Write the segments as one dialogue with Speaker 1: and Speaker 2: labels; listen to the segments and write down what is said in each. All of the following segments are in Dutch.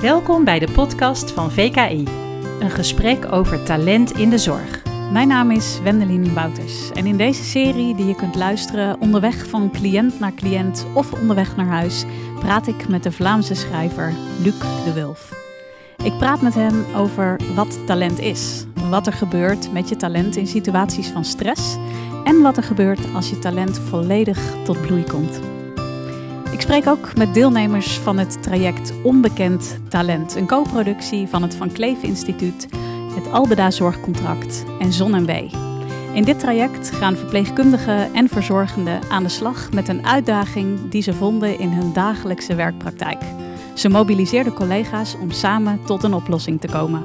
Speaker 1: Welkom bij de podcast van VKI. Een gesprek over talent in de zorg.
Speaker 2: Mijn naam is Wendelin Wouters en in deze serie die je kunt luisteren onderweg van cliënt naar cliënt of onderweg naar huis, praat ik met de Vlaamse schrijver Luc de Wulf. Ik praat met hem over wat talent is, wat er gebeurt met je talent in situaties van stress en wat er gebeurt als je talent volledig tot bloei komt. Ik spreek ook met deelnemers van het traject Onbekend Talent, een co-productie van het Van Kleef Instituut, het Albeda Zorgcontract en Zon en. In dit traject gaan verpleegkundigen en verzorgenden aan de slag met een uitdaging die ze vonden in hun dagelijkse werkpraktijk. Ze mobiliseerden collega's om samen tot een oplossing te komen.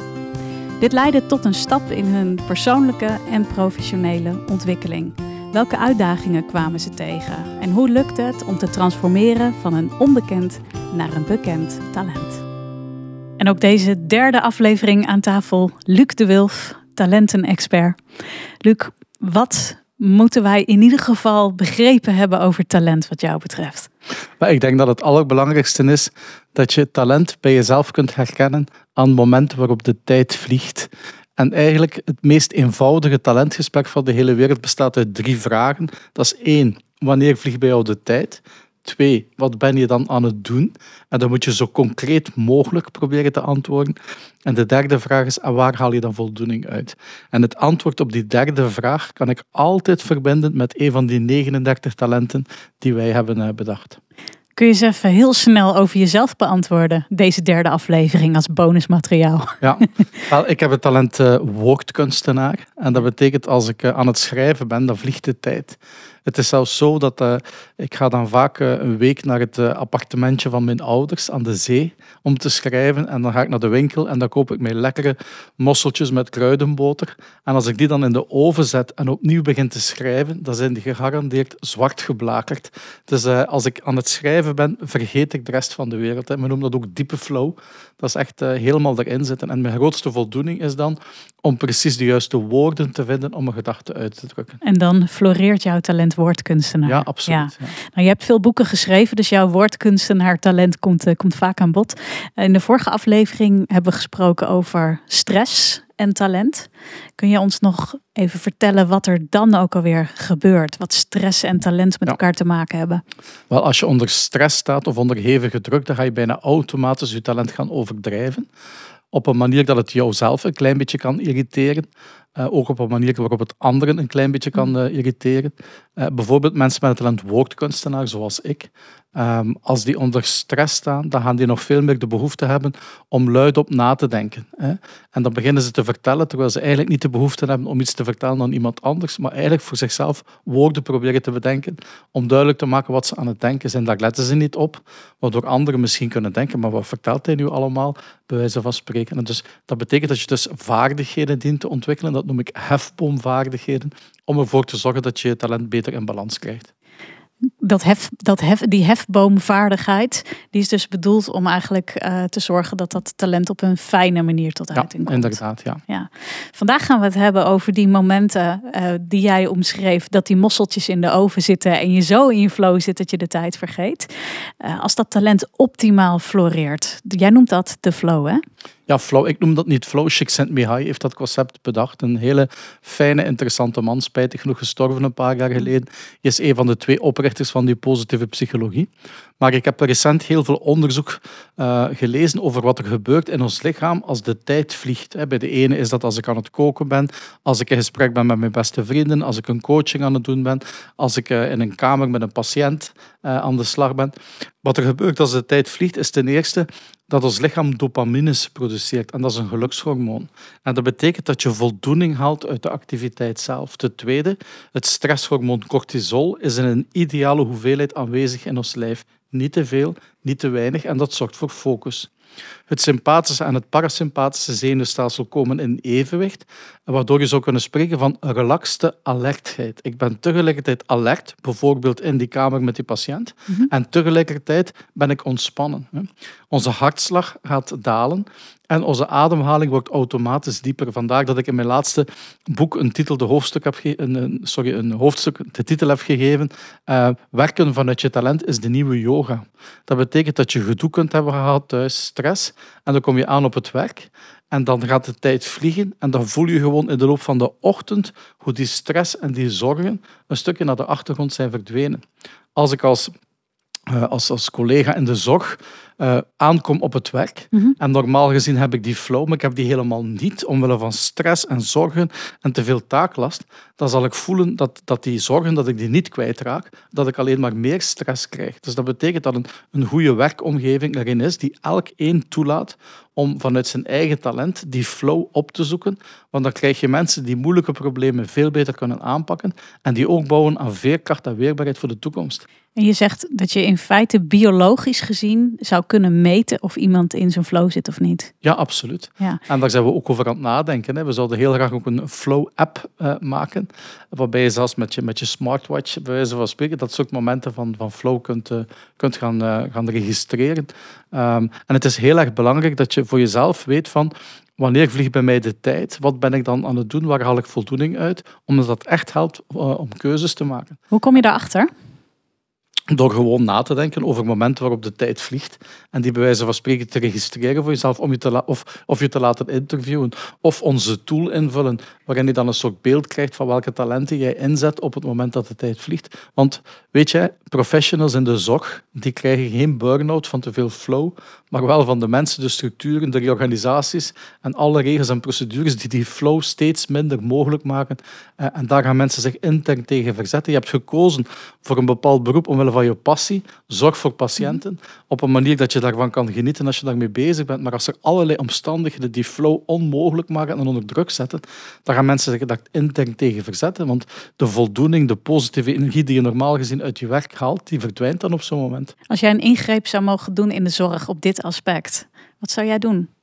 Speaker 2: Dit leidde tot een stap in hun persoonlijke en professionele ontwikkeling. Welke uitdagingen kwamen ze tegen? En hoe lukte het om te transformeren van een onbekend naar een bekend talent? En ook deze derde aflevering aan tafel, Luc de Wilf, talentenexpert. Luc, wat moeten wij in ieder geval begrepen hebben over talent wat jou betreft?
Speaker 3: Maar ik denk dat het allerbelangrijkste is dat je talent bij jezelf kunt herkennen aan momenten waarop de tijd vliegt. En eigenlijk het meest eenvoudige talentgesprek van de hele wereld bestaat uit drie vragen. Dat is één, wanneer vliegt bij jou de tijd? Twee, wat ben je dan aan het doen? En dan moet je zo concreet mogelijk proberen te antwoorden. En de derde vraag is, waar haal je dan voldoening uit? En het antwoord op die derde vraag kan ik altijd verbinden met een van die 39 talenten die wij hebben eh, bedacht.
Speaker 2: Kun je ze even heel snel over jezelf beantwoorden, deze derde aflevering als bonusmateriaal?
Speaker 3: Ja, wel, ik heb het talent uh, woordkunstenaar. En dat betekent als ik uh, aan het schrijven ben, dan vliegt de tijd. Het is zelfs zo dat uh, ik ga dan vaak uh, een week naar het uh, appartementje van mijn ouders aan de zee om te schrijven. En dan ga ik naar de winkel en dan koop ik mij lekkere mosseltjes met kruidenboter. En als ik die dan in de oven zet en opnieuw begin te schrijven, dan zijn die gegarandeerd zwart geblakerd. Dus als ik aan het schrijven ben, vergeet ik de rest van de wereld. Hè. We noemen dat ook diepe flow. Dat is echt helemaal erin zitten. En mijn grootste voldoening is dan om precies de juiste woorden te vinden om een gedachte uit te drukken.
Speaker 2: En dan floreert jouw talent woordkunstenaar.
Speaker 3: Ja, absoluut.
Speaker 2: Ja. Nou, je hebt veel boeken geschreven, dus jouw woordkunstenaar talent komt, uh, komt vaak aan bod. In de vorige aflevering hebben we gesproken over stress en talent. Kun je ons nog even vertellen wat er dan ook alweer gebeurt? Wat stress en talent met ja. elkaar te maken hebben?
Speaker 3: Wel, als je onder stress staat of onder hevige druk, dan ga je bijna automatisch je talent gaan overdrijven op een manier dat het jouzelf een klein beetje kan irriteren. Uh, ook op een manier waarop het anderen een klein beetje kan uh, irriteren. Uh, bijvoorbeeld mensen met het talent woordkunstenaar, zoals ik. Um, als die onder stress staan, dan gaan die nog veel meer de behoefte hebben om luidop na te denken. Hè. En dan beginnen ze te vertellen, terwijl ze eigenlijk niet de behoefte hebben om iets te vertellen aan iemand anders, maar eigenlijk voor zichzelf woorden proberen te bedenken om duidelijk te maken wat ze aan het denken zijn. Daar letten ze niet op, waardoor anderen misschien kunnen denken, maar wat vertelt hij nu allemaal, bij wijze van spreken. En dus dat betekent dat je dus vaardigheden dient te ontwikkelen, dat noem ik hefboomvaardigheden, om ervoor te zorgen dat je je talent beter in balans krijgt
Speaker 2: dat hef, dat hef, die hefboomvaardigheid, die is dus bedoeld om eigenlijk uh, te zorgen dat dat talent op een fijne manier tot uiting komt.
Speaker 3: Inderdaad, ja.
Speaker 2: ja. Vandaag gaan we het hebben over die momenten uh, die jij omschreef, dat die mosseltjes in de oven zitten en je zo in je flow zit dat je de tijd vergeet. Uh, als dat talent optimaal floreert. Jij noemt dat de flow, hè?
Speaker 3: Ja, flow. Ik noem dat niet flow. Csikszentmihalyi heeft dat concept bedacht. Een hele fijne, interessante man, spijtig genoeg gestorven een paar jaar geleden. Hij is een van de twee oprichters van die positieve psychologie. Maar ik heb recent heel veel onderzoek uh, gelezen over wat er gebeurt in ons lichaam als de tijd vliegt. Bij de ene is dat als ik aan het koken ben, als ik in gesprek ben met mijn beste vrienden, als ik een coaching aan het doen ben, als ik uh, in een kamer met een patiënt uh, aan de slag ben. Wat er gebeurt als de tijd vliegt, is ten eerste dat ons lichaam dopamines produceert. En dat is een gelukshormoon. En dat betekent dat je voldoening haalt uit de activiteit zelf. Ten tweede, het stresshormoon cortisol is in een ideale hoeveelheid aanwezig in ons lijf. Niet te veel, niet te weinig en dat zorgt voor focus. Het sympathische en het parasympathische zenuwstelsel komen in evenwicht, waardoor je zou kunnen spreken van relaxte alertheid. Ik ben tegelijkertijd alert, bijvoorbeeld in die kamer met die patiënt, mm -hmm. en tegelijkertijd ben ik ontspannen. Onze hartslag gaat dalen en onze ademhaling wordt automatisch dieper. Vandaar dat ik in mijn laatste boek een titel, de hoofdstuk heb een, sorry, een hoofdstuk de titel heb gegeven. Uh, werken vanuit je talent is de nieuwe yoga. Dat betekent dat je gedoe kunt hebben gehad thuis, stress. En dan kom je aan op het werk. En dan gaat de tijd vliegen. En dan voel je gewoon in de loop van de ochtend hoe die stress en die zorgen een stukje naar de achtergrond zijn verdwenen. Als ik als uh, als, als collega in de zorg uh, aankom op het werk. Mm -hmm. En normaal gezien heb ik die flow, maar ik heb die helemaal niet omwille van stress en zorgen en te veel taaklast. Dan zal ik voelen dat, dat die zorgen, dat ik die niet kwijtraak, dat ik alleen maar meer stress krijg. Dus dat betekent dat een, een goede werkomgeving erin is die elk één toelaat om vanuit zijn eigen talent die flow op te zoeken. Want dan krijg je mensen die moeilijke problemen veel beter kunnen aanpakken en die ook bouwen aan veerkracht en weerbaarheid voor de toekomst.
Speaker 2: En je zegt dat je in feite biologisch gezien zou kunnen meten of iemand in zijn flow zit of niet.
Speaker 3: Ja, absoluut. Ja. En daar zijn we ook over aan het nadenken. Hè. We zouden heel graag ook een flow-app uh, maken, waarbij je zelfs met je, met je smartwatch, bij wijze van spreken, dat soort momenten van, van flow kunt, uh, kunt gaan, uh, gaan registreren. Um, en het is heel erg belangrijk dat je voor jezelf weet van wanneer vliegt bij mij de tijd? Wat ben ik dan aan het doen? Waar haal ik voldoening uit? Omdat dat echt helpt om keuzes te maken.
Speaker 2: Hoe kom je daarachter?
Speaker 3: Door gewoon na te denken over momenten waarop de tijd vliegt. En die bij wijze van spreken te registreren voor jezelf. Om je te of, of je te laten interviewen. Of onze tool invullen. Waarin je dan een soort beeld krijgt van welke talenten jij inzet op het moment dat de tijd vliegt. Want weet je, professionals in de zorg. Die krijgen geen burn-out van te veel flow. Maar wel van de mensen, de structuren, de organisaties. En alle regels en procedures die die flow steeds minder mogelijk maken. En daar gaan mensen zich intern tegen verzetten. Je hebt gekozen voor een bepaald beroep omwille van je passie, zorg voor patiënten, op een manier dat je daarvan kan genieten als je daarmee bezig bent. Maar als er allerlei omstandigheden die flow onmogelijk maken en onder druk zetten, dan gaan mensen zich daar intern tegen verzetten. Want de voldoening, de positieve energie die je normaal gezien uit je werk haalt, die verdwijnt dan op zo'n moment.
Speaker 2: Als jij een ingreep zou mogen doen in de zorg op dit aspect, wat zou jij doen?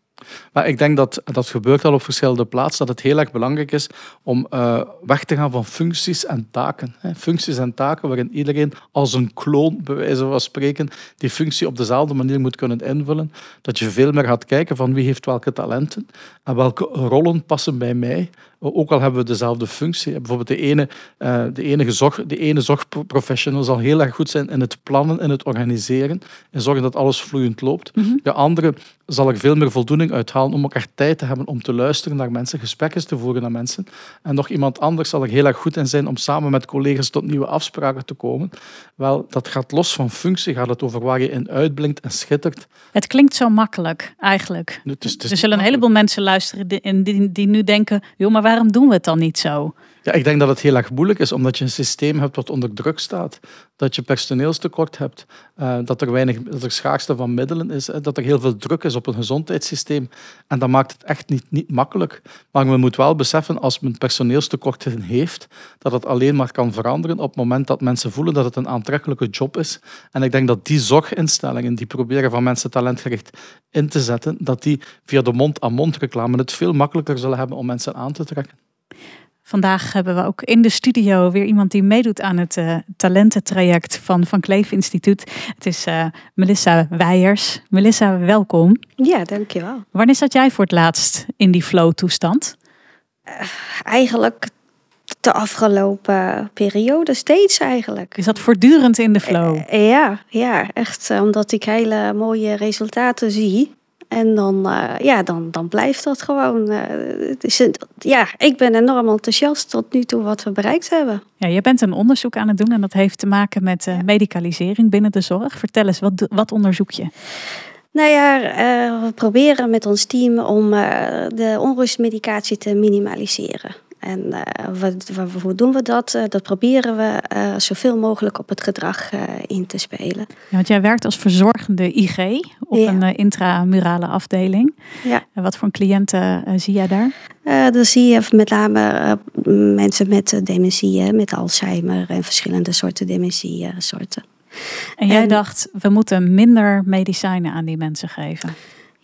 Speaker 3: Maar ik denk dat dat gebeurt al op verschillende plaatsen, dat het heel erg belangrijk is om uh, weg te gaan van functies en taken. Hè. Functies en taken waarin iedereen als een kloon, bij wijze van spreken, die functie op dezelfde manier moet kunnen invullen. Dat je veel meer gaat kijken van wie heeft welke talenten en welke rollen passen bij mij. Ook al hebben we dezelfde functie. Bijvoorbeeld de ene, uh, de ene, zorg, de ene zorgprofessional zal heel erg goed zijn in het plannen, in het organiseren en zorgen dat alles vloeiend loopt. Mm -hmm. De andere zal er veel meer voldoening uithalen om echt tijd te hebben om te luisteren naar mensen, gesprekken te voeren naar mensen. En nog iemand anders zal er heel erg goed in zijn om samen met collega's tot nieuwe afspraken te komen. Wel, dat gaat los van functie, gaat het over waar je in uitblinkt en schittert.
Speaker 2: Het klinkt zo makkelijk, eigenlijk. Het is, het is er zullen een heleboel mensen luisteren die, die, die nu denken, joh, maar waarom doen we het dan niet zo?
Speaker 3: Ja, ik denk dat het heel erg moeilijk is, omdat je een systeem hebt dat onder druk staat. Dat je personeelstekort hebt, uh, dat er weinig dat er schaarste van middelen is, dat er heel veel druk is op een gezondheidssysteem. En dat maakt het echt niet, niet makkelijk. Maar men moet wel beseffen, als men personeelstekort heeft, dat het alleen maar kan veranderen op het moment dat mensen voelen dat het een aantrekkelijke job is. En ik denk dat die zorginstellingen, die proberen van mensen talentgericht in te zetten, dat die via de mond-aan-mond reclame het veel makkelijker zullen hebben om mensen aan te trekken.
Speaker 2: Vandaag hebben we ook in de studio weer iemand die meedoet aan het uh, talententraject van Van Kleef Instituut. Het is uh, Melissa Weijers. Melissa, welkom.
Speaker 4: Ja, dankjewel.
Speaker 2: Wanneer zat jij voor het laatst in die flow-toestand?
Speaker 4: Uh, eigenlijk de afgelopen periode steeds eigenlijk.
Speaker 2: Is dat voortdurend in de flow?
Speaker 4: ja, ja, echt omdat ik hele mooie resultaten zie. En dan, uh, ja, dan, dan blijft dat gewoon. Uh, het is een, ja, ik ben enorm enthousiast tot nu toe wat we bereikt hebben.
Speaker 2: Ja, je bent een onderzoek aan het doen en dat heeft te maken met uh, medicalisering binnen de zorg. Vertel eens, wat, wat onderzoek je?
Speaker 4: Nou ja, we proberen met ons team om de onrustmedicatie te minimaliseren. En uh, wat, hoe doen we dat? Uh, dat proberen we uh, zoveel mogelijk op het gedrag in te spelen.
Speaker 2: Ja, want jij werkt als verzorgende IG op ja. een intramurale afdeling.
Speaker 4: Ja.
Speaker 2: wat voor cliënten zie jij daar?
Speaker 4: dan zie je met name mensen met dementie, met Alzheimer en verschillende soorten dementie-soorten.
Speaker 2: En jij en, dacht, we moeten minder medicijnen aan die mensen geven?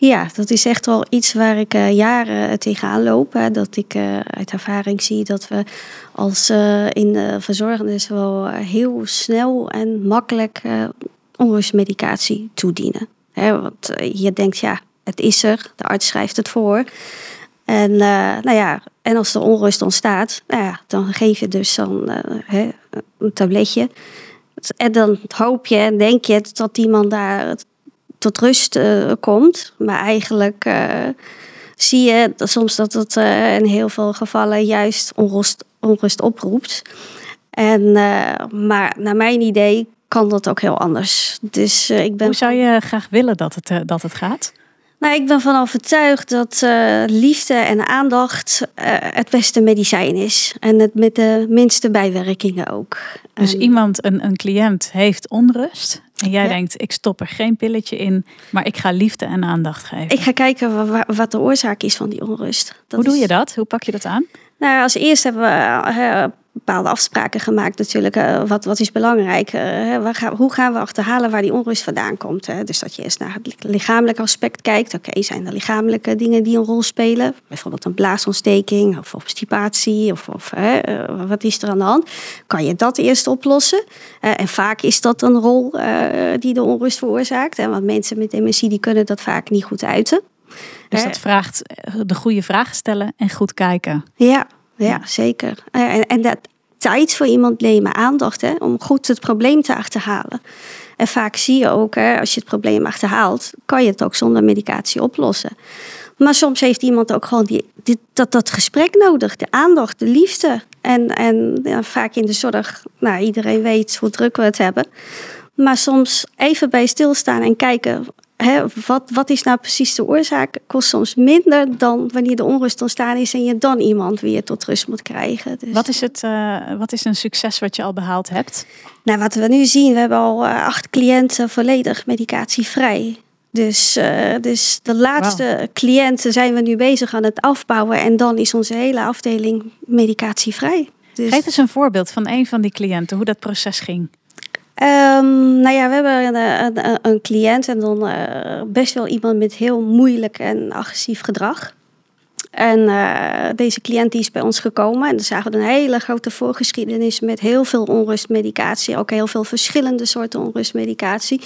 Speaker 4: Ja, dat is echt wel iets waar ik uh, jaren tegenaan loop. Hè. Dat ik uh, uit ervaring zie dat we als uh, in de wel heel snel en makkelijk onrustmedicatie toedienen. Hè, want je denkt, ja, het is er, de arts schrijft het voor. En, nou ja, en als er onrust ontstaat, nou ja, dan geef je dus dan, een tabletje. En dan hoop je en denk je dat iemand daar tot rust eh, komt. Maar eigenlijk eh, zie je soms dat het eh, in heel veel gevallen juist onrust, onrust oproept. En, maar naar mijn idee kan dat ook heel anders. Dus, ik ben...
Speaker 2: Hoe zou je graag willen dat het, dat het gaat?
Speaker 4: Nou, ik ben van overtuigd dat liefde en aandacht het beste medicijn is. En het met de minste bijwerkingen ook.
Speaker 2: Dus iemand, een, een cliënt, heeft onrust. En jij denkt, ik stop er geen pilletje in, maar ik ga liefde en aandacht geven.
Speaker 4: Ik ga kijken wat de oorzaak is van die onrust.
Speaker 2: Dat Hoe doe je dat? Hoe pak je dat aan?
Speaker 4: Nou, als eerst hebben we uh, bepaalde afspraken gemaakt natuurlijk. Uh, wat, wat is belangrijk? Uh, gaan, hoe gaan we achterhalen waar die onrust vandaan komt? Hè? Dus dat je eerst naar het lichamelijke aspect kijkt. Oké, zijn er lichamelijke dingen die een rol spelen? Bijvoorbeeld een blaasontsteking of obstipatie of, of wat is er aan de hand? Kan je dat eerst oplossen? en vaak is dat een rol die de onrust veroorzaakt. Hè? Want mensen met dementie die kunnen dat vaak niet goed uiten.
Speaker 2: Dus dat vraagt de goede vragen stellen en goed kijken.
Speaker 4: Ja, ja, zeker. En, en dat tijd voor iemand nemen, aandacht, hè, om goed het probleem te achterhalen. En vaak zie je ook, hè, als je het probleem achterhaalt, kan je het ook zonder medicatie oplossen. Maar soms heeft iemand ook gewoon die, dat, dat gesprek nodig, de aandacht, de liefde. En, en ja, vaak in de zorg, nou, iedereen weet hoe druk we het hebben. Maar soms even bij stilstaan en kijken wat, wat is nou precies de oorzaak? Kost soms minder dan wanneer de onrust ontstaan is en je dan iemand weer tot rust moet krijgen.
Speaker 2: Dus. Wat, is het, uh, wat is een succes wat je al behaald hebt?
Speaker 4: Nou, wat we nu zien, we hebben al uh, acht cliënten volledig medicatievrij. Dus, uh, dus de laatste wow. cliënten zijn we nu bezig aan het afbouwen en dan is onze hele afdeling medicatievrij.
Speaker 2: Dus... Geef eens een voorbeeld van een van die cliënten, hoe dat proces ging.
Speaker 4: Um, nou ja, we hebben een, cliënt en dan uh, best wel iemand met heel moeilijk en agressief gedrag. En uh, deze cliënt die is bij ons gekomen en dan zagen we een hele grote voorgeschiedenis met heel veel onrustmedicatie, ook heel veel verschillende soorten onrustmedicatie.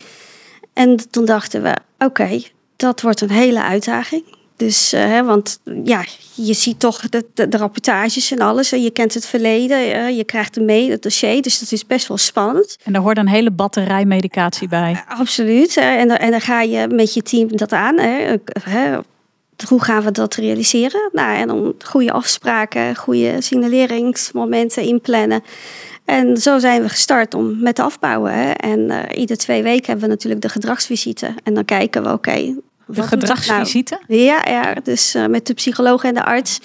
Speaker 4: En toen dachten we, oké, dat wordt een hele uitdaging. Dus, uh, hè, want ja, je ziet toch de, de, de, rapportages en alles. En je kent het verleden, uh, je krijgt er mee, het dossier. Dus dat is best wel spannend.
Speaker 2: En daar hoort een hele batterij medicatie bij.
Speaker 4: Uh, absoluut. En, en dan ga je met je team dat aan. Hè. Hoe gaan we dat realiseren? Nou, en dan goede afspraken, goede signaleringsmomenten inplannen. En zo zijn we gestart om met afbouwen. Hè. En uh, ieder twee weken hebben we natuurlijk de gedragsvisite. En dan kijken we, oké, okay,
Speaker 2: de gedragsvisite?
Speaker 4: Nou? Ja, ja, dus uh, met de psycholoog en de arts.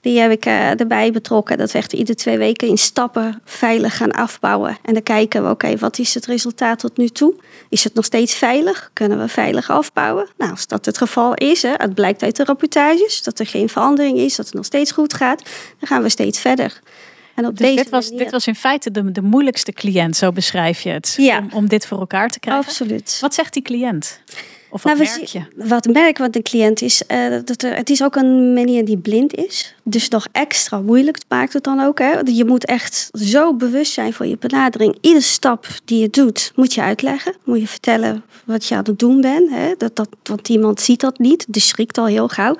Speaker 4: Die heb ik uh, erbij betrokken. Dat we echt iedere twee weken in stappen veilig gaan afbouwen. En dan kijken we, oké, wat is het resultaat tot nu toe? Is het nog steeds veilig? Kunnen we veilig afbouwen? Nou, als dat het geval is, hè, het blijkt uit de rapportages dat er geen verandering is, dat het nog steeds goed gaat, dan gaan we steeds verder.
Speaker 2: En op dus deze dit, was, dit was in feite de, de moeilijkste cliënt, zo beschrijf je het,
Speaker 4: ja.
Speaker 2: om, om dit voor elkaar te krijgen.
Speaker 4: Absoluut.
Speaker 2: Wat zegt die cliënt? Of wat nou, merk je?
Speaker 4: Wat merk wat de cliënt is, uh, dat er, het is ook een manier die blind is. Dus nog extra moeilijk maakt het dan ook. Hè? Je moet echt zo bewust zijn voor je benadering. Iedere stap die je doet, moet je uitleggen. Moet je vertellen wat je aan het doen bent. Hè? Dat, dat, want iemand ziet dat niet, dus schrikt al heel gauw.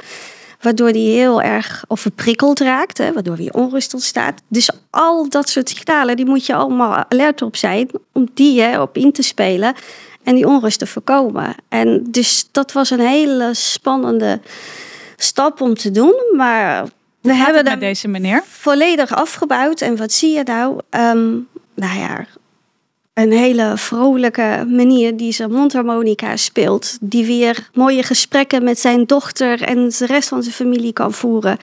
Speaker 4: Waardoor die heel erg overprikkeld raakt, hè? waardoor weer onrust ontstaat. Dus al dat soort signalen, die moet je allemaal alert op zijn om die hè, op in te spelen en die onrust te voorkomen. En dus dat was een hele spannende stap om te doen. Maar we hebben
Speaker 2: met deze meneer
Speaker 4: volledig afgebouwd. En wat zie je nou? Um, nou ja, een hele vrolijke manier die zijn mondharmonica speelt. Die weer mooie gesprekken met zijn dochter en de rest van zijn familie kan voeren.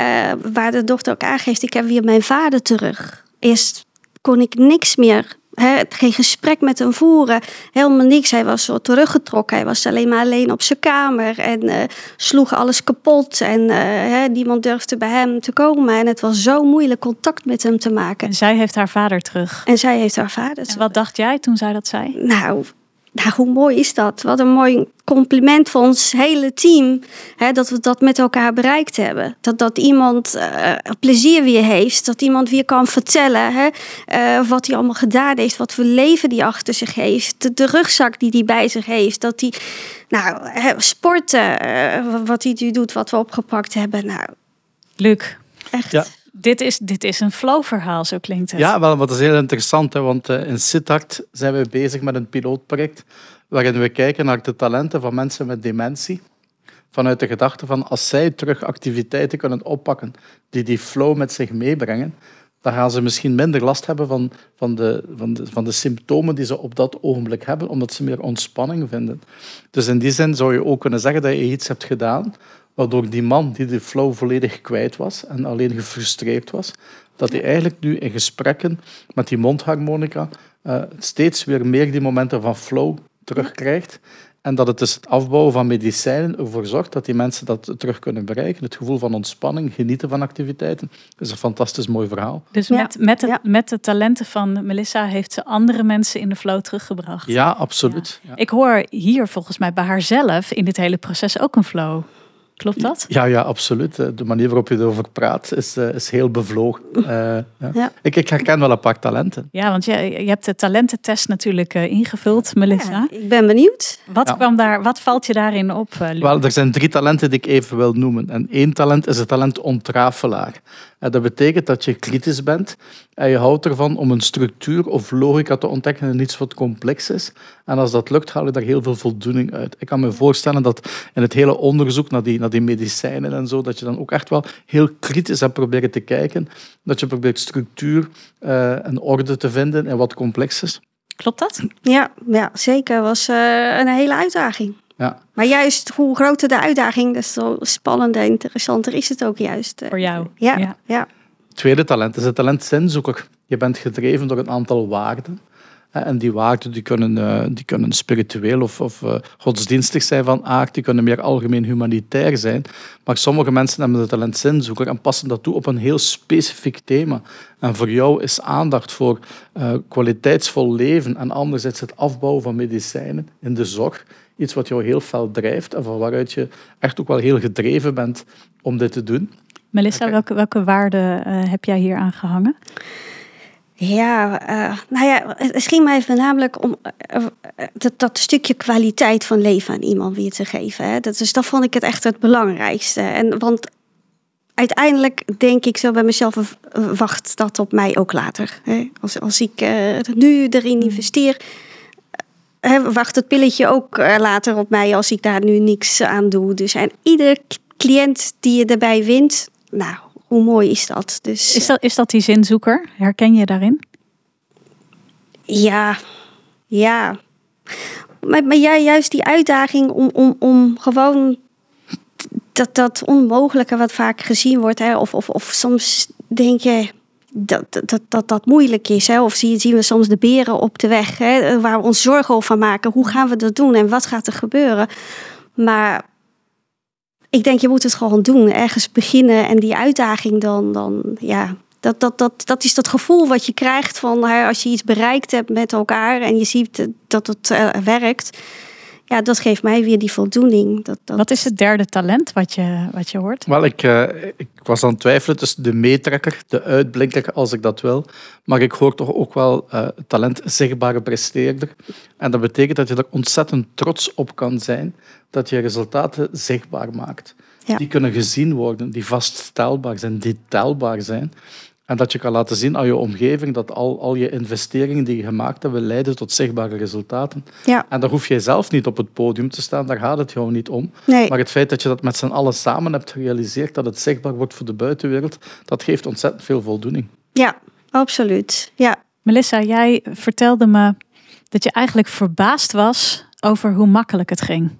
Speaker 4: Uh, waar de dochter ook aangeeft, ik heb weer mijn vader terug. Eerst kon ik niks meer He, geen gesprek met hem voeren. Helemaal niks. Hij was zo teruggetrokken. Hij was alleen maar alleen op zijn kamer. En uh, sloeg alles kapot. En uh, niemand durfde bij hem te komen. En het was zo moeilijk contact met hem te maken.
Speaker 2: En zij heeft haar vader terug.
Speaker 4: En zij heeft haar vader terug.
Speaker 2: En wat dacht jij toen zij dat zei?
Speaker 4: Nou, nou, hoe mooi is dat? Wat een mooi compliment voor ons hele team. Hè, dat we dat met elkaar bereikt hebben. Dat, dat iemand uh, plezier weer heeft. Dat iemand weer kan vertellen hè, uh, wat hij allemaal gedaan heeft. Wat voor leven die achter zich heeft. De, de rugzak die hij bij zich heeft. Dat hij, nou, hè, sporten, uh, wat hij nu doet, wat we opgepakt hebben. Nou,
Speaker 2: Luc.
Speaker 4: Echt.
Speaker 2: Ja dit is, dit is een flow-verhaal, zo klinkt het.
Speaker 3: Ja, wel, wat is heel interessant, hè, want uh, in Sittard zijn we bezig met een pilootproject waarin we kijken naar de talenten van mensen met dementie. Vanuit de gedachte van als zij terug activiteiten kunnen oppakken die die flow met zich meebrengen, dan gaan ze misschien minder last hebben van, van, de, van, de, van de symptomen die ze op dat ogenblik hebben, omdat ze meer ontspanning vinden. Dus in die zin zou je ook kunnen zeggen dat je iets hebt gedaan waardoor die man die de flow volledig kwijt was en alleen gefrustreerd was, dat hij eigenlijk nu in gesprekken met die mondharmonica uh, steeds weer meer die momenten van flow terugkrijgt. En dat het dus het afbouwen van medicijnen ervoor zorgt dat die mensen dat terug kunnen bereiken. Het gevoel van ontspanning, genieten van activiteiten. Dat is een fantastisch mooi verhaal.
Speaker 2: Dus met, met, de, met de talenten van Melissa heeft ze andere mensen in de flow teruggebracht.
Speaker 3: Ja, absoluut. Ja.
Speaker 2: Ik hoor hier volgens mij bij haarzelf in dit hele proces ook een flow. Klopt dat?
Speaker 3: Ja, ja, absoluut. De manier waarop je erover praat is, eh, is heel bevlogen. Uh, ja. Ik, ik, herken wel een paar talenten.
Speaker 2: Ja, want je, je hebt de talententest natuurlijk ingevuld, Melissa. Ja,
Speaker 4: ik ben benieuwd.
Speaker 2: Wat, kwam daar, wat valt je daarin op,
Speaker 3: Wel, er zijn drie talenten die ik even wil noemen. En één talent is het talent ontrafelaar. Dat betekent dat je kritisch bent en je houdt ervan om een structuur of logica te ontdekken in iets wat complex is. En als dat lukt, haal je daar heel veel voldoening uit. Ik kan me voorstellen dat in het hele onderzoek naar die, naar die medicijnen en zo, dat je dan ook echt wel heel kritisch hebt proberen te kijken. Dat je probeert structuur uh, en orde te vinden in wat complex is.
Speaker 2: Klopt dat?
Speaker 4: Ja, ja zeker. was uh, een hele uitdaging. Ja. Maar juist hoe groter de uitdaging, des te spannender en interessanter is het ook juist.
Speaker 2: Voor jou.
Speaker 4: Ja, ja.
Speaker 3: Tweede talent is het talent zinzoeker. Je bent gedreven door een aantal waarden. En die waarden die kunnen, eh, die kunnen spiritueel of, of uh, godsdienstig zijn van aard, die kunnen meer algemeen humanitair zijn. Maar sommige mensen hebben het talent zinzoeker en passen dat toe op een heel specifiek thema. En voor jou is aandacht voor uh, kwaliteitsvol leven en anderzijds het afbouwen van medicijnen in de zorg iets wat jou heel fel drijft en van waaruit je echt ook wel heel gedreven bent om dit te doen.
Speaker 2: Melissa, welke, welke waarden uh, heb jij hier aan gehangen?
Speaker 4: Ja, uh, nou ja, het ging mij voornamelijk om uh, dat, dat, stukje kwaliteit van leven aan iemand weer te geven. Hè. Dat, dus dat vond ik het echt het belangrijkste. En, want uiteindelijk denk ik zo bij mezelf, wacht dat op mij ook later. Hè. Als, als ik nu erin investeer, wacht het pilletje ook eh, later op mij als ik daar nu niks aan doe. Dus en ieder cliënt die je erbij wint, nou, hoe mooi is dat? Dus,
Speaker 2: is, dat is dat die zinzoeker? Herken je daarin?
Speaker 4: Ja, ja. Maar, maar ja, juist die uitdaging om, om, om gewoon dat, dat onmogelijke wat vaak gezien wordt. Hè, of, of, of soms denk je, dat, dat, dat dat moeilijk is. Hè? Of zien, we soms de beren op de weg, hè? waar we ons zorgen over maken. Hoe gaan we dat doen en wat gaat er gebeuren? Maar ik denk, je moet het gewoon doen. Ergens beginnen en die uitdaging dan, dan ja, dat, dat, dat, dat is dat gevoel wat je krijgt van als je iets bereikt hebt met elkaar en je ziet dat het uh, werkt ja, dat geeft mij weer die voldoening. Dat, dat...
Speaker 2: Wat is het derde talent wat je, wat je hoort?
Speaker 3: Wel, ik, uh, ik was aan het twijfelen tussen de meetrekker, de uitblinker, als ik dat wil. Maar ik hoor toch ook wel uh, talent zichtbare presteerder. En dat betekent dat je er ontzettend trots op kan zijn dat je resultaten zichtbaar maakt. Ja. Die kunnen gezien worden, die vaststelbaar zijn, die telbaar zijn. En dat je kan laten zien aan je omgeving dat al, al je investeringen die je gemaakt hebt, leiden tot zichtbare resultaten. Ja. En daar hoef je zelf niet op het podium te staan, daar gaat het jou niet om. Nee. Maar het feit dat je dat met z'n allen samen hebt gerealiseerd, dat het zichtbaar wordt voor de buitenwereld, dat geeft ontzettend veel voldoening.
Speaker 4: Ja, absoluut. Ja.
Speaker 2: Melissa, jij vertelde me dat je eigenlijk verbaasd was over hoe makkelijk het ging.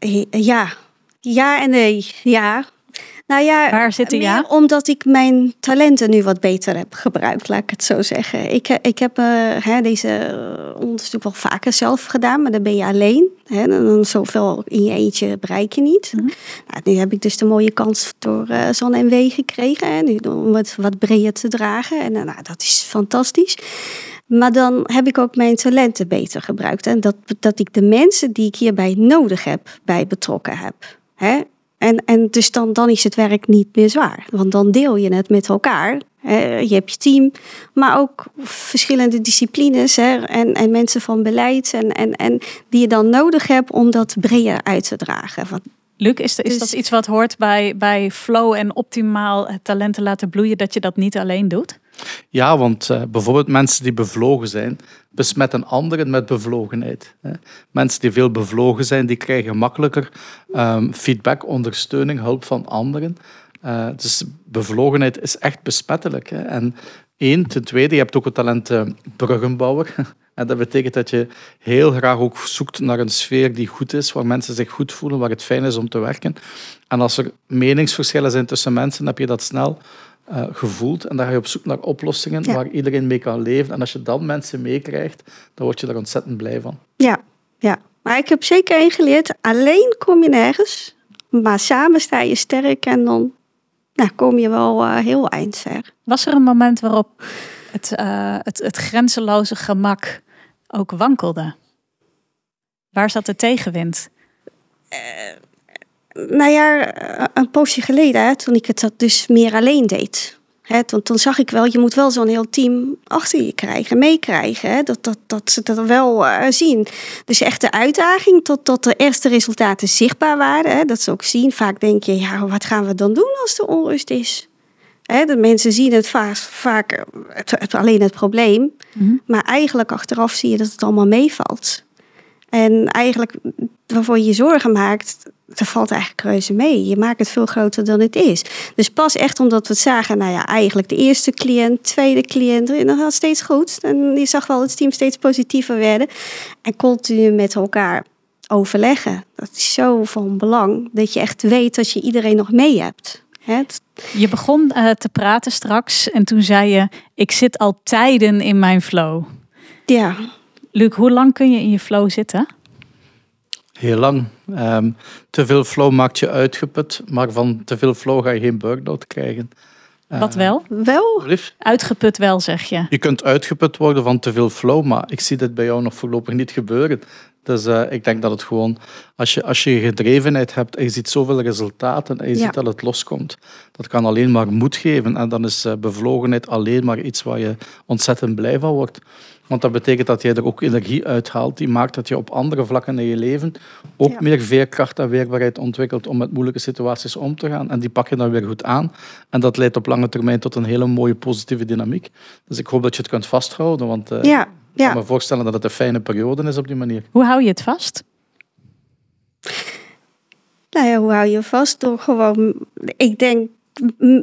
Speaker 4: Uh, ja. Ja en nee. Ja, nou ja,
Speaker 2: Waar zitten ja?
Speaker 4: Omdat ik mijn talenten nu wat beter heb gebruikt, laat ik het zo zeggen. Ik, eh, ik heb uh, hè, deze onderzoek wel vaker zelf gedaan, maar dan ben je alleen. Hè, dan zoveel in je eentje bereik je niet. Mhm. nou, nu heb ik dus de mooie kans door uh, Zon en W gekregen. Hè, nu, om het wat breder te dragen. En nou, dat is fantastisch. Maar dan heb ik ook mijn talenten beter gebruikt. En dat, dat ik de mensen die ik hierbij nodig heb, bij betrokken heb. Hè? En, en dus dan, dan is het werk niet meer zwaar. Want dan deel je het met elkaar. Je hebt je team, maar ook verschillende disciplines hè, en, en mensen van beleid. En, en, en die je dan nodig hebt om dat breder uit te dragen. Want
Speaker 2: Luc, is, is dat dus- iets wat hoort bij, bij flow en optimaal talenten laten bloeien, dat je dat niet alleen doet?
Speaker 3: Ja, want uh, bijvoorbeeld mensen die bevlogen zijn, besmetten anderen met bevlogenheid. Hè. Mensen die veel bevlogen zijn, die krijgen makkelijker um, feedback, ondersteuning, hulp van anderen. Uh, dus bevlogenheid is echt besmettelijk. Hè. En één, ten tweede, je hebt ook het talent uh, bruggenbouwer. En dat betekent dat je heel graag ook zoekt naar een sfeer die goed is, waar mensen zich goed voelen, waar het fijn is om te werken. En als er meningsverschillen zijn tussen mensen, heb je dat snel uh, gevoeld. En dan ga je op zoek naar oplossingen waar iedereen mee kan leven. En als je dan mensen meekrijgt, dan word je er ontzettend blij van.
Speaker 4: Ja, ja. Maar ik heb zeker één geleerd. Alleen kom je nergens. Maar samen sta je sterk en dan nou, kom je wel uh, heel eind ver.
Speaker 2: Was er een moment waarop het, uh, het, het grenzeloze gemak ook wankelde? Waar zat de tegenwind?
Speaker 4: Nou ja, een poosje geleden, hè, toen ik het dus meer alleen deed. Hè, toen, toen zag ik wel, je moet wel zo'n heel team achter je krijgen, meekrijgen. Hè, dat, dat, dat ze dat wel uh, zien. Dus echt de uitdaging tot, tot de eerste resultaten zichtbaar waren. Hè, dat ze ook zien. Vaak denk je, ja, wat gaan we dan doen als er onrust is? Hè, de mensen zien het vaak, vaak het, alleen het probleem. Mm -hmm. Maar eigenlijk achteraf zie je dat het allemaal meevalt. En eigenlijk waarvoor je je zorgen maakt, dat valt eigenlijk reuze mee. Je maakt het veel groter dan het is. Dus pas echt omdat we het zagen, nou ja, eigenlijk de eerste cliënt, tweede cliënt, en dat gaat steeds goed. En je zag wel dat het team steeds positiever werden. En continu met elkaar overleggen. Dat is zo van belang dat je echt weet dat je iedereen nog mee hebt. Het...
Speaker 2: Je begon uh, te praten straks en toen zei je: Ik zit al tijden in mijn flow.
Speaker 4: Ja.
Speaker 2: Luc, hoe lang kun je in je flow zitten?
Speaker 3: Heel lang. Um, te veel flow maakt je uitgeput, maar van te veel flow ga je geen burn-out krijgen.
Speaker 2: Wat wel?
Speaker 4: Wel?
Speaker 2: Uitgeput wel, zeg je.
Speaker 3: Je kunt uitgeput worden van te veel flow, maar ik zie dit bij jou nog voorlopig niet gebeuren. Dus uh, ik denk dat het gewoon, als je, als je gedrevenheid hebt en je ziet zoveel resultaten en je ja. ziet dat het loskomt, dat kan alleen maar moed geven. En dan is uh, bevlogenheid alleen maar iets waar je ontzettend blij van wordt. Want dat betekent dat jij er ook energie uithaalt. Die maakt dat je op andere vlakken in je leven ook ja. meer veerkracht en weerbaarheid ontwikkelt om met moeilijke situaties om te gaan. En die pak je dan weer goed aan. En dat leidt op lange termijn tot een hele mooie positieve dynamiek. Dus ik hoop dat je het kunt vasthouden. Want uh,
Speaker 4: ja.
Speaker 3: ik kan me voorstellen dat het een fijne periode is op die manier.
Speaker 2: Hoe hou je het vast?
Speaker 4: Nou ja, hoe hou je vast? Door gewoon, ik denk,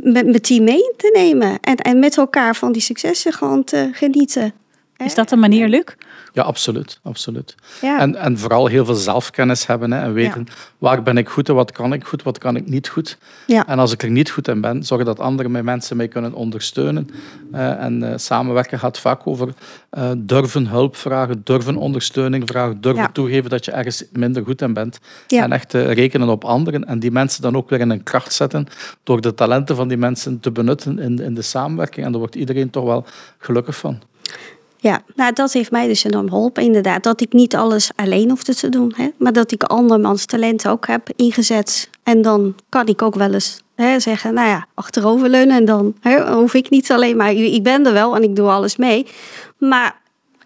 Speaker 4: met mijn team mee te nemen. En, en met elkaar van die successen gewoon te genieten.
Speaker 2: Is dat een manier, Luc?
Speaker 3: Ja, absoluut. absoluut. Ja. En, en vooral heel veel zelfkennis hebben hè, en weten ja. waar ben ik goed en wat kan ik goed, wat kan ik niet goed.
Speaker 4: Ja.
Speaker 3: En als ik er niet goed in ben, zorgen dat andere mensen mij kunnen ondersteunen. Uh, en uh, samenwerken gaat vaak over uh, durven hulp vragen, durven ondersteuning vragen, durven toegeven dat je ergens minder goed in bent. En echt rekenen op anderen. En die mensen dan ook weer in een kracht zetten door de talenten van die mensen te benutten in, in de samenwerking. En daar wordt iedereen toch wel gelukkig van.
Speaker 4: Ja, nou dat heeft mij dus enorm geholpen inderdaad. Dat ik niet alles alleen hoefde te doen. Hè, maar dat ik andermans talenten ook heb ingezet. En dan kan ik ook wel eens hè, zeggen, nou ja, achteroverleunen. En dan hè, hoef ik niet alleen maar, ik ben er wel en ik doe alles mee. Maar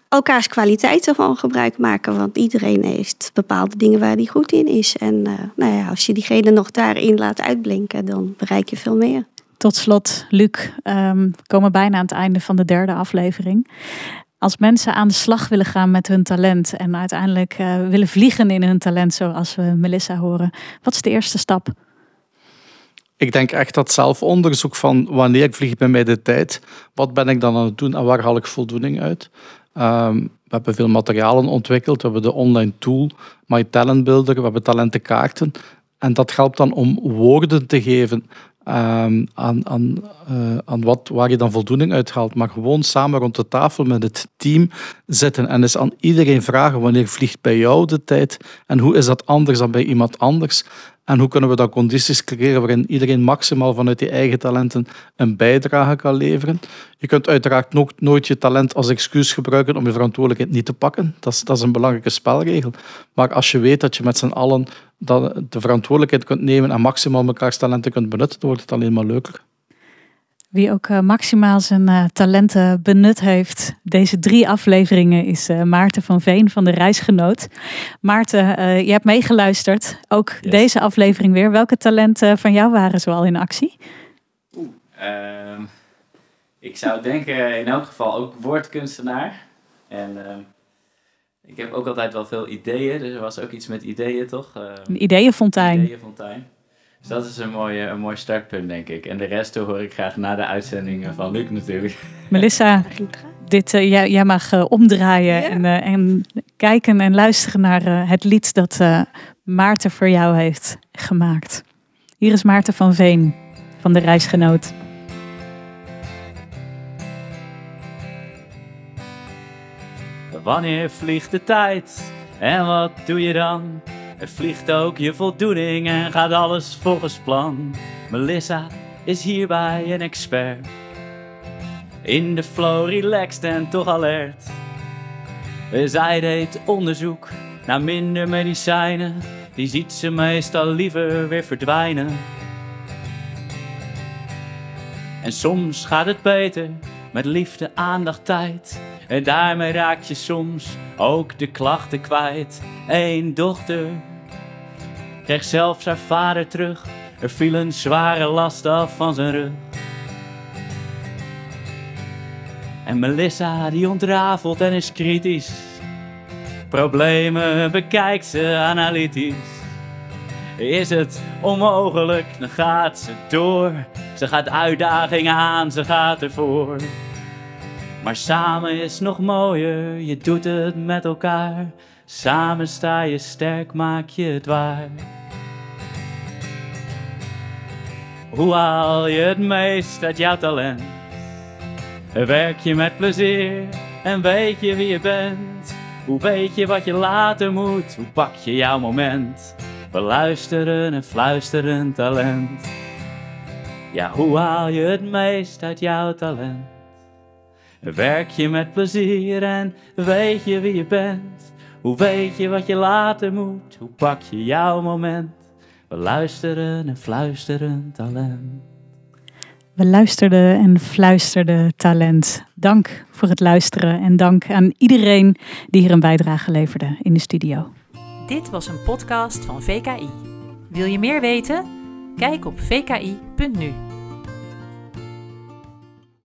Speaker 4: elkaars kwaliteiten van gebruik maken. Want iedereen heeft bepaalde dingen waar hij goed in is. En uh, nou ja, als je diegene nog daarin laat uitblinken, dan bereik je veel meer.
Speaker 2: Tot slot, Luc, um, we komen bijna aan het einde van de derde aflevering. Als mensen aan de slag willen gaan met hun talent en uiteindelijk uh, willen vliegen in hun talent, zoals we Melissa horen, wat is de eerste stap?
Speaker 3: Ik denk echt dat zelfonderzoek van wanneer vliegt bij mij de tijd, wat ben ik dan aan het doen en waar haal ik voldoening uit. Um, we hebben veel materialen ontwikkeld. We hebben de online tool My Talent Builder, we hebben talentenkaarten. En dat helpt dan om woorden te geven aan, aan, uh, aan wat, waar je dan voldoening uit haalt. Maar gewoon samen rond de tafel met het team zitten en eens aan iedereen vragen wanneer vliegt bij jou de tijd en hoe is dat anders dan bij iemand anders. En hoe kunnen we dan condities creëren waarin iedereen maximaal vanuit die eigen talenten een bijdrage kan leveren? Je kunt uiteraard nooit je talent als excuus gebruiken om je verantwoordelijkheid niet te pakken. Dat is, dat is een belangrijke spelregel. Maar als je weet dat je met z'n allen de verantwoordelijkheid kunt nemen en maximaal mekaars talenten kunt benutten, dan wordt het alleen maar leuker.
Speaker 2: Wie ook uh, maximaal zijn uh, talenten benut heeft, deze drie afleveringen, is uh, Maarten van Veen van de Reisgenoot. Maarten, je hebt meegeluisterd, ook yes. deze aflevering weer. Welke talenten van jou waren zoal in actie?
Speaker 5: Oeh, Ik zou denken in elk geval ook woordkunstenaar. En ehm, ik heb ook altijd wel veel ideeën, dus er was ook iets met ideeën, toch?
Speaker 2: Een ideeënfontein.
Speaker 5: Ideeënfontein. Dus dat is een mooi, een mooi startpunt, denk ik. En de rest hoor ik graag na de uitzendingen van Luc natuurlijk.
Speaker 2: Melissa, dit, eh, jij, jij mag eh, omdraaien
Speaker 4: Ja.
Speaker 2: en, eh, en kijken en luisteren naar eh, het lied dat eh, Maarten voor jou heeft gemaakt. Hier is Maarten van Veen van de Reisgenoot.
Speaker 5: Wanneer vliegt de tijd? En wat doe je dan? Er vliegt ook je voldoening en gaat alles volgens plan. Melissa is hierbij een expert. In de flow relaxed en toch alert. Zij deed onderzoek naar minder medicijnen. Die ziet ze meestal liever weer verdwijnen. En soms gaat het beter met liefde, aandacht, tijd. En daarmee raak je soms ook de klachten kwijt. Eén dochter kreeg zelfs haar vader terug. Er viel een zware last af van zijn rug. En Melissa die ontrafelt en is kritisch. Problemen bekijkt ze analytisch. Is het onmogelijk, dan gaat ze door. Ze gaat uitdagingen aan, ze gaat ervoor. Maar samen is nog mooier, je doet het met elkaar. Samen sta je sterk, maak je het waar. Hoe haal je het meest uit jouw talent? Werk je met plezier en weet je wie je bent? Hoe weet je wat je later moet? Hoe pak je jouw moment? We luisteren en fluisteren talent. Ja, hoe haal je het meest uit jouw talent? Werk je met plezier en weet je wie je bent? Hoe weet je wat je later moet? Hoe pak je jouw moment? We luisteren en fluisteren talent.
Speaker 2: We luisterden en fluisterden talent. Dank voor het luisteren en dank aan iedereen die hier een bijdrage leverde in de studio.
Speaker 1: Dit was een podcast van VKI. Wil je meer weten? Kijk op vki.nu.